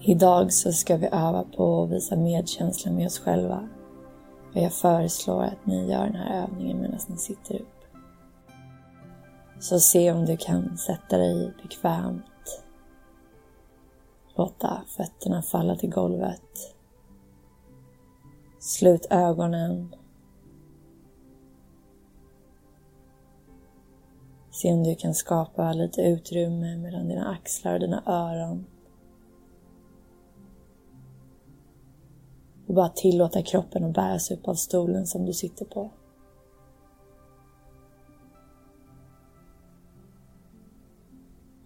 Idag så ska vi öva på att visa medkänsla med oss själva. Och jag föreslår att ni gör den här övningen medan ni sitter upp. Så se om du kan sätta dig bekvämt. Låta fötterna falla till golvet. Slut ögonen. Se om du kan skapa lite utrymme mellan dina axlar och dina öron. Och bara tillåta kroppen att bäras upp av stolen som du sitter på.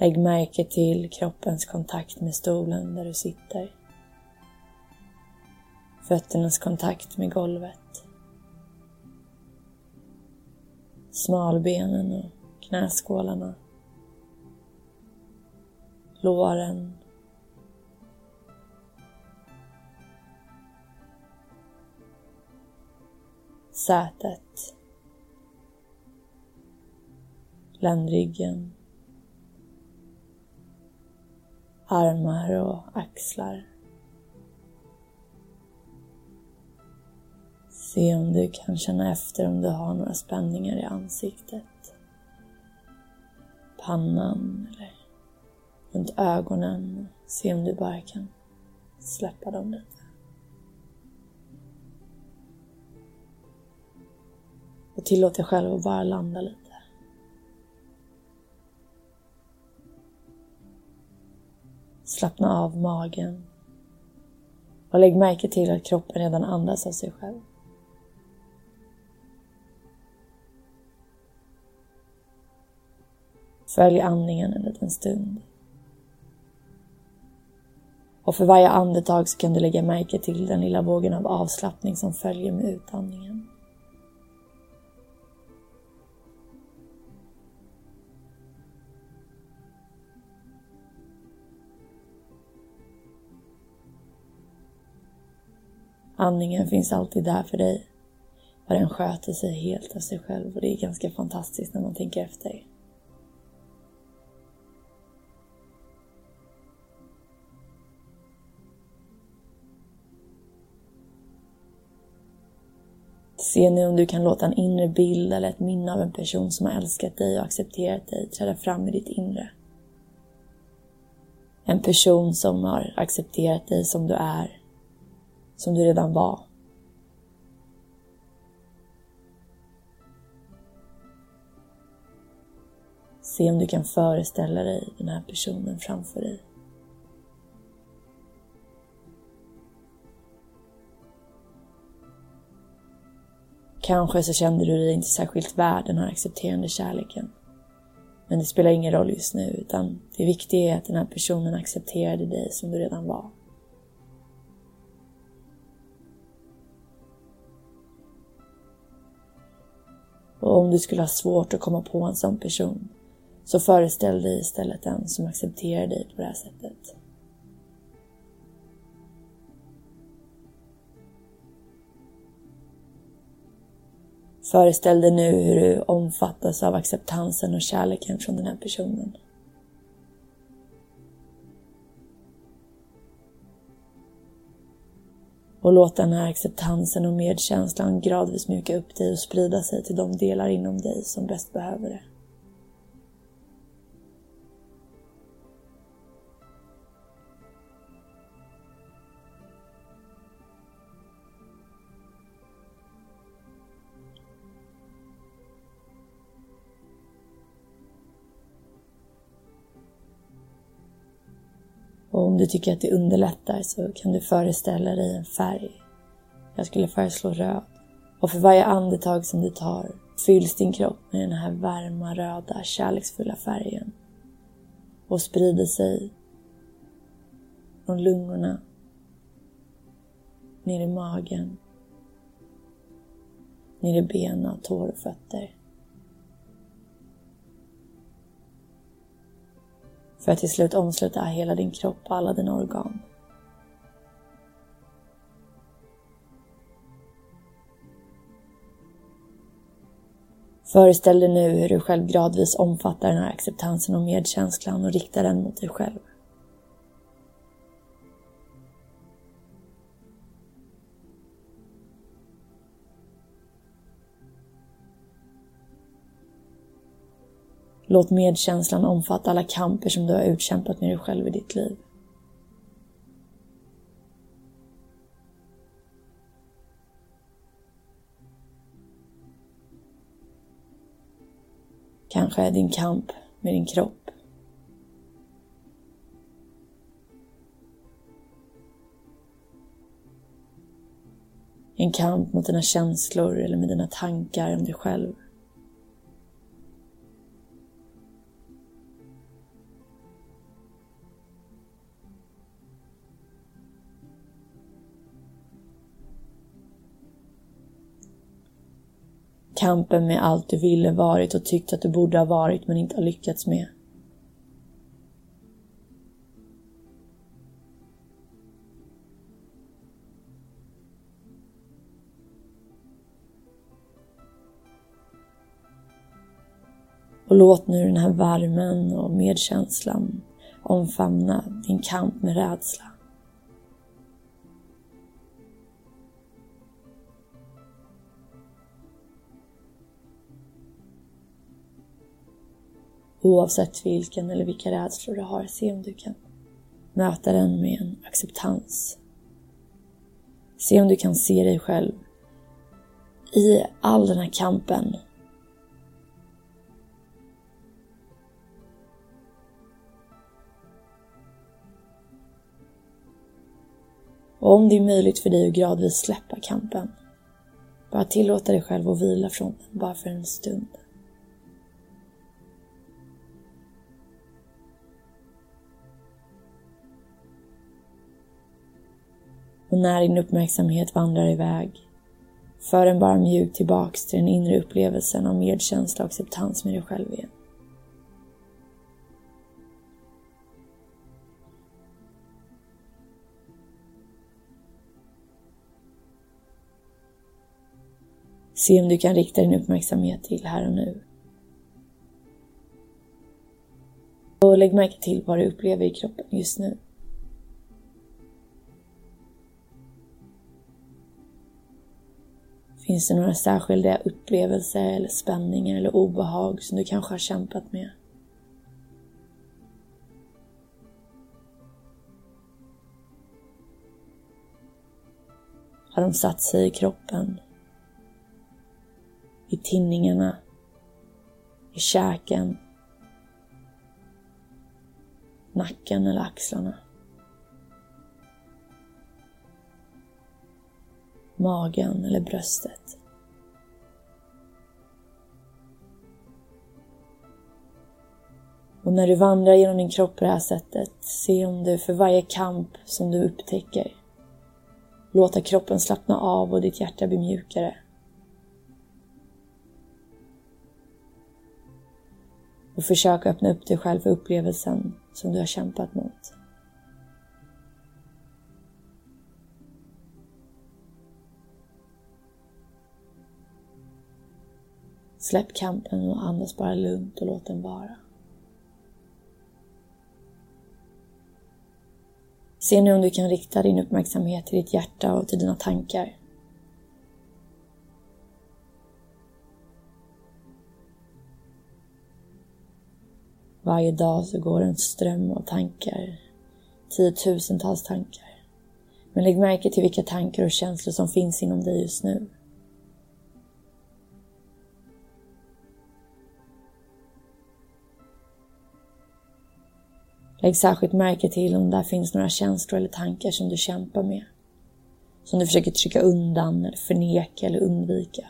Lägg märke till kroppens kontakt med stolen där du sitter. Fötternas kontakt med golvet. Smalbenen och knäskålarna. Låren. Sätet. Ländryggen armar och axlar. Se om du kan känna efter om du har några spänningar i ansiktet. Pannan eller runt ögonen. Se om du bara kan släppa dem lite. Och tillåt dig själv att bara landa lite. Slappna av magen. Och lägg märke till att kroppen redan andas av sig själv. Följ andningen en liten stund. Och för varje andetag så kan du lägga märke till den lilla vågen av avslappning som följer med utandningen. Andningen finns alltid där för dig. Och den sköter sig helt av sig själv och det är ganska fantastiskt när man tänker efter. Se nu om du kan låta en inre bild eller ett minne av en person som har älskat dig och accepterat dig träda fram i ditt inre. En person som har accepterat dig som du är som du redan var. Se om du kan föreställa dig den här personen framför dig. Kanske så kände du dig inte särskilt värd den här accepterande kärleken. Men det spelar ingen roll just nu, utan det viktiga är att den här personen accepterade dig som du redan var. Om du skulle ha svårt att komma på en sån person, så föreställ dig istället en som accepterar dig på det här sättet. Föreställ dig nu hur du omfattas av acceptansen och kärleken från den här personen. Och låt den här acceptansen och medkänslan gradvis mjuka upp dig och sprida sig till de delar inom dig som bäst behöver det. Om du tycker att det underlättar så kan du föreställa dig en färg. Jag skulle föreslå röd. Och för varje andetag som du tar fylls din kropp med den här varma, röda, kärleksfulla färgen. Och sprider sig från lungorna ner i magen, ner i benen, tår och fötter. För att till slut omsluta hela din kropp och alla dina organ. Föreställ dig nu hur du själv gradvis omfattar den här acceptansen och medkänslan och riktar den mot dig själv. Låt medkänslan omfatta alla kamper som du har utkämpat med dig själv i ditt liv. Kanske är din kamp med din kropp. En kamp mot dina känslor eller med dina tankar om dig själv. Kampen med allt du ville varit och tyckt att du borde ha varit men inte har lyckats med. Och låt nu den här värmen och medkänslan omfamna din kamp med rädsla. Oavsett vilken eller vilka rädslor du har, se om du kan möta den med en acceptans. Se om du kan se dig själv i all den här kampen. Och om det är möjligt för dig att gradvis släppa kampen, bara tillåta dig själv att vila från den, bara för en stund. Och när din uppmärksamhet vandrar iväg, för den bara mjukt tillbaks till den inre upplevelsen av medkänsla och acceptans med dig själv igen. Se om du kan rikta din uppmärksamhet till här och nu. Och lägg märke till vad du upplever i kroppen just nu. Finns det några särskilda upplevelser eller spänningar eller obehag som du kanske har kämpat med? Har de satt sig i kroppen? I tinningarna? I käken? Nacken eller axlarna? Magen eller bröstet. Och när du vandrar genom din kropp på det här sättet, se om du för varje kamp som du upptäcker låter kroppen slappna av och ditt hjärta bli mjukare. Och försök öppna upp dig själv för upplevelsen som du har kämpat mot. Släpp kampen och andas bara lugnt och låt den vara. Se nu om du kan rikta din uppmärksamhet till ditt hjärta och till dina tankar. Varje dag så går en ström av tankar, tiotusentals tankar. Men lägg märke till vilka tankar och känslor som finns inom dig just nu. Lägg särskilt märke till om där finns några känslor eller tankar som du kämpar med. Som du försöker trycka undan eller förneka eller undvika.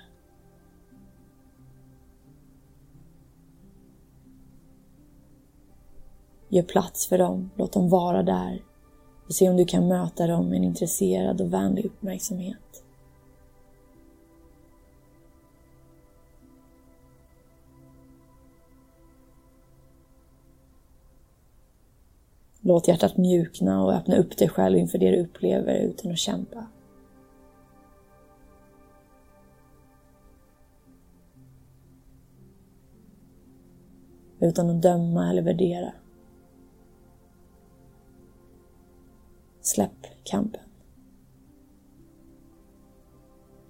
Gör plats för dem, låt dem vara där och se om du kan möta dem med en intresserad och vänlig uppmärksamhet. Låt hjärtat mjukna och öppna upp dig själv inför det du upplever utan att kämpa. Utan att döma eller värdera. Släpp kampen.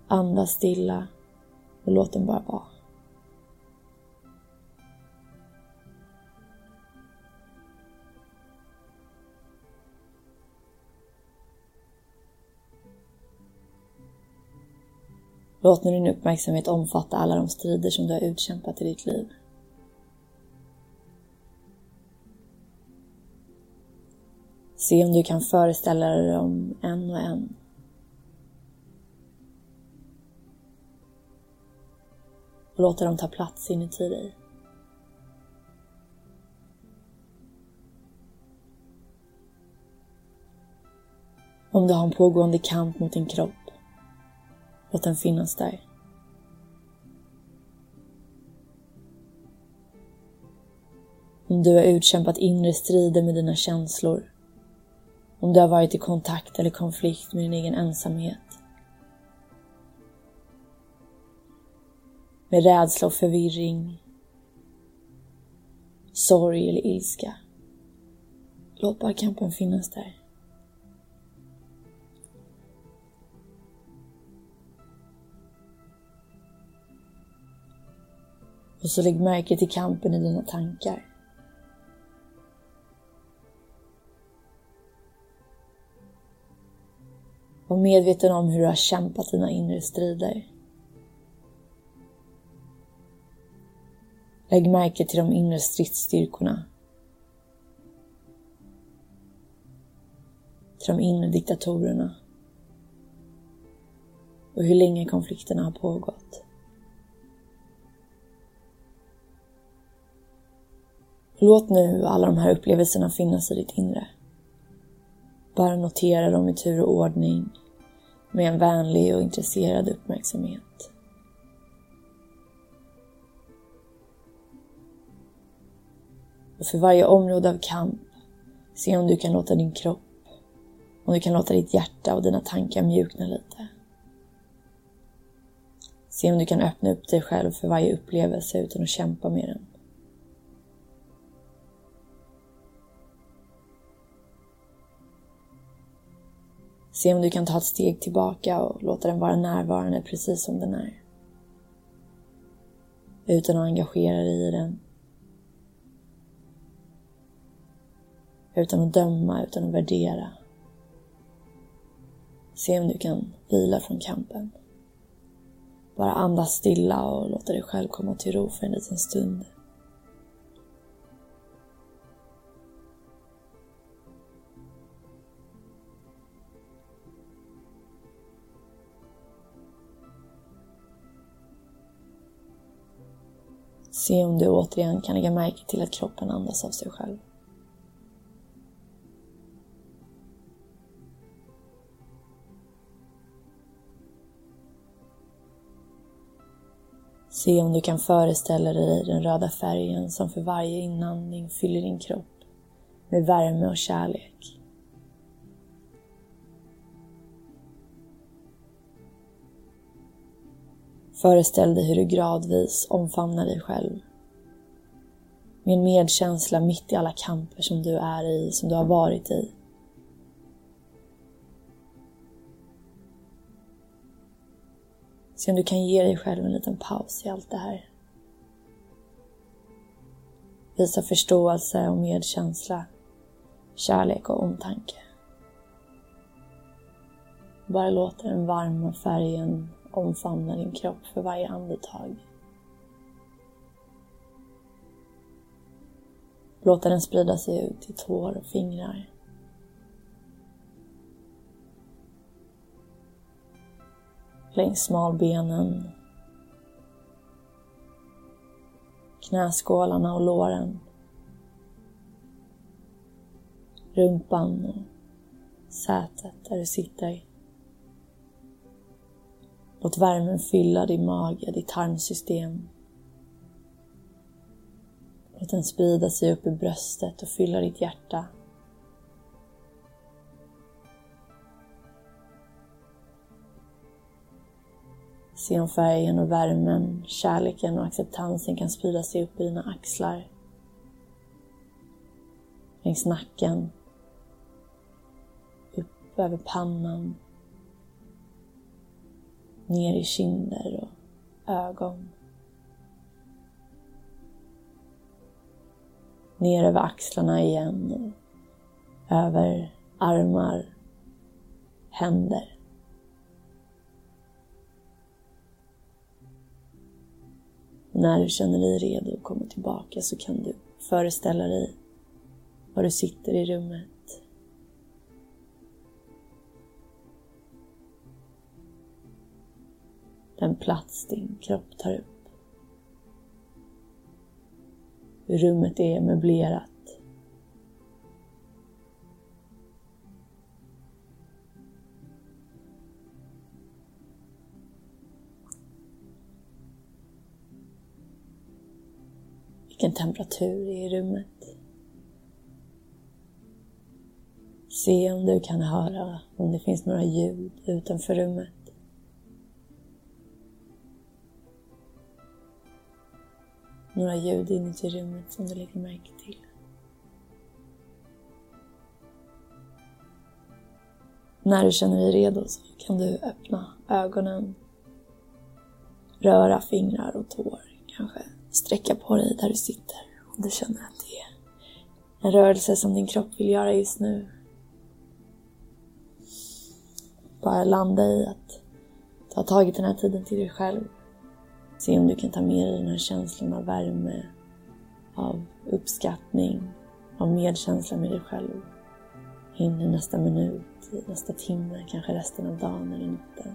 Andas stilla och låt den bara vara. Låt nu din uppmärksamhet omfatta alla de strider som du har utkämpat i ditt liv. Se om du kan föreställa dig dem en och en. Och låta dem ta plats inuti dig. Om du har en pågående kamp mot din kropp, låt den finnas där. Om du har utkämpat inre strider med dina känslor, om du har varit i kontakt eller konflikt med din egen ensamhet. Med rädsla och förvirring. Sorg eller ilska. Låt bara kampen finnas där. Och så lägg märke till kampen i dina tankar. Var medveten om hur du har kämpat dina inre strider. Lägg märke till de inre stridsstyrkorna. Till de inre diktatorerna. Och hur länge konflikterna har pågått. Låt nu alla de här upplevelserna finnas i ditt inre. Bara notera dem i tur och ordning med en vänlig och intresserad uppmärksamhet. Och för varje område av kamp, se om du kan låta din kropp, om du kan låta ditt hjärta och dina tankar mjukna lite. Se om du kan öppna upp dig själv för varje upplevelse utan att kämpa med den. Se om du kan ta ett steg tillbaka och låta den vara närvarande precis som den är. Utan att engagera dig i den. Utan att döma, utan att värdera. Se om du kan vila från kampen. Bara andas stilla och låta dig själv komma till ro för en liten stund. Se om du återigen kan lägga märke till att kroppen andas av sig själv. Se om du kan föreställa dig den röda färgen som för varje inandning fyller din kropp med värme och kärlek. Föreställ dig hur du gradvis omfamnar dig själv. Med en medkänsla mitt i alla kamper som du är i, som du har varit i. Se om du kan ge dig själv en liten paus i allt det här. Visa förståelse och medkänsla, kärlek och omtanke. Bara låta den varma färgen omfamna din kropp för varje andetag. Låta den sprida sig ut till tår och fingrar. Längs smalbenen. Knäskålarna och låren. Rumpan och sätet där du sitter. Låt värmen fylla din mage, ditt tarmsystem. Låt den sprida sig upp i bröstet och fylla ditt hjärta. Se om färgen och värmen, kärleken och acceptansen kan sprida sig upp i dina axlar. Längs nacken. Upp över pannan. Ner i kinder och ögon. Ner över axlarna igen och över armar, händer. När du känner dig redo att komma tillbaka så kan du föreställa dig var du sitter i rummet. Den plats din kropp tar upp. Hur rummet är möblerat. vilken temperatur det är i rummet. Se om du kan höra om det finns några ljud utanför rummet. Några ljud inuti rummet som du lägger märke till. När du känner dig redo så kan du öppna ögonen, röra fingrar och tår kanske sträcka på dig där du sitter om du känner att det är en rörelse som din kropp vill göra just nu. Bara landa i att du har tagit den här tiden till dig själv. Se om du kan ta med dig den här känslan av värme, av uppskattning, av medkänsla med dig själv in i nästa minut, nästa timme, kanske resten av dagen eller natten.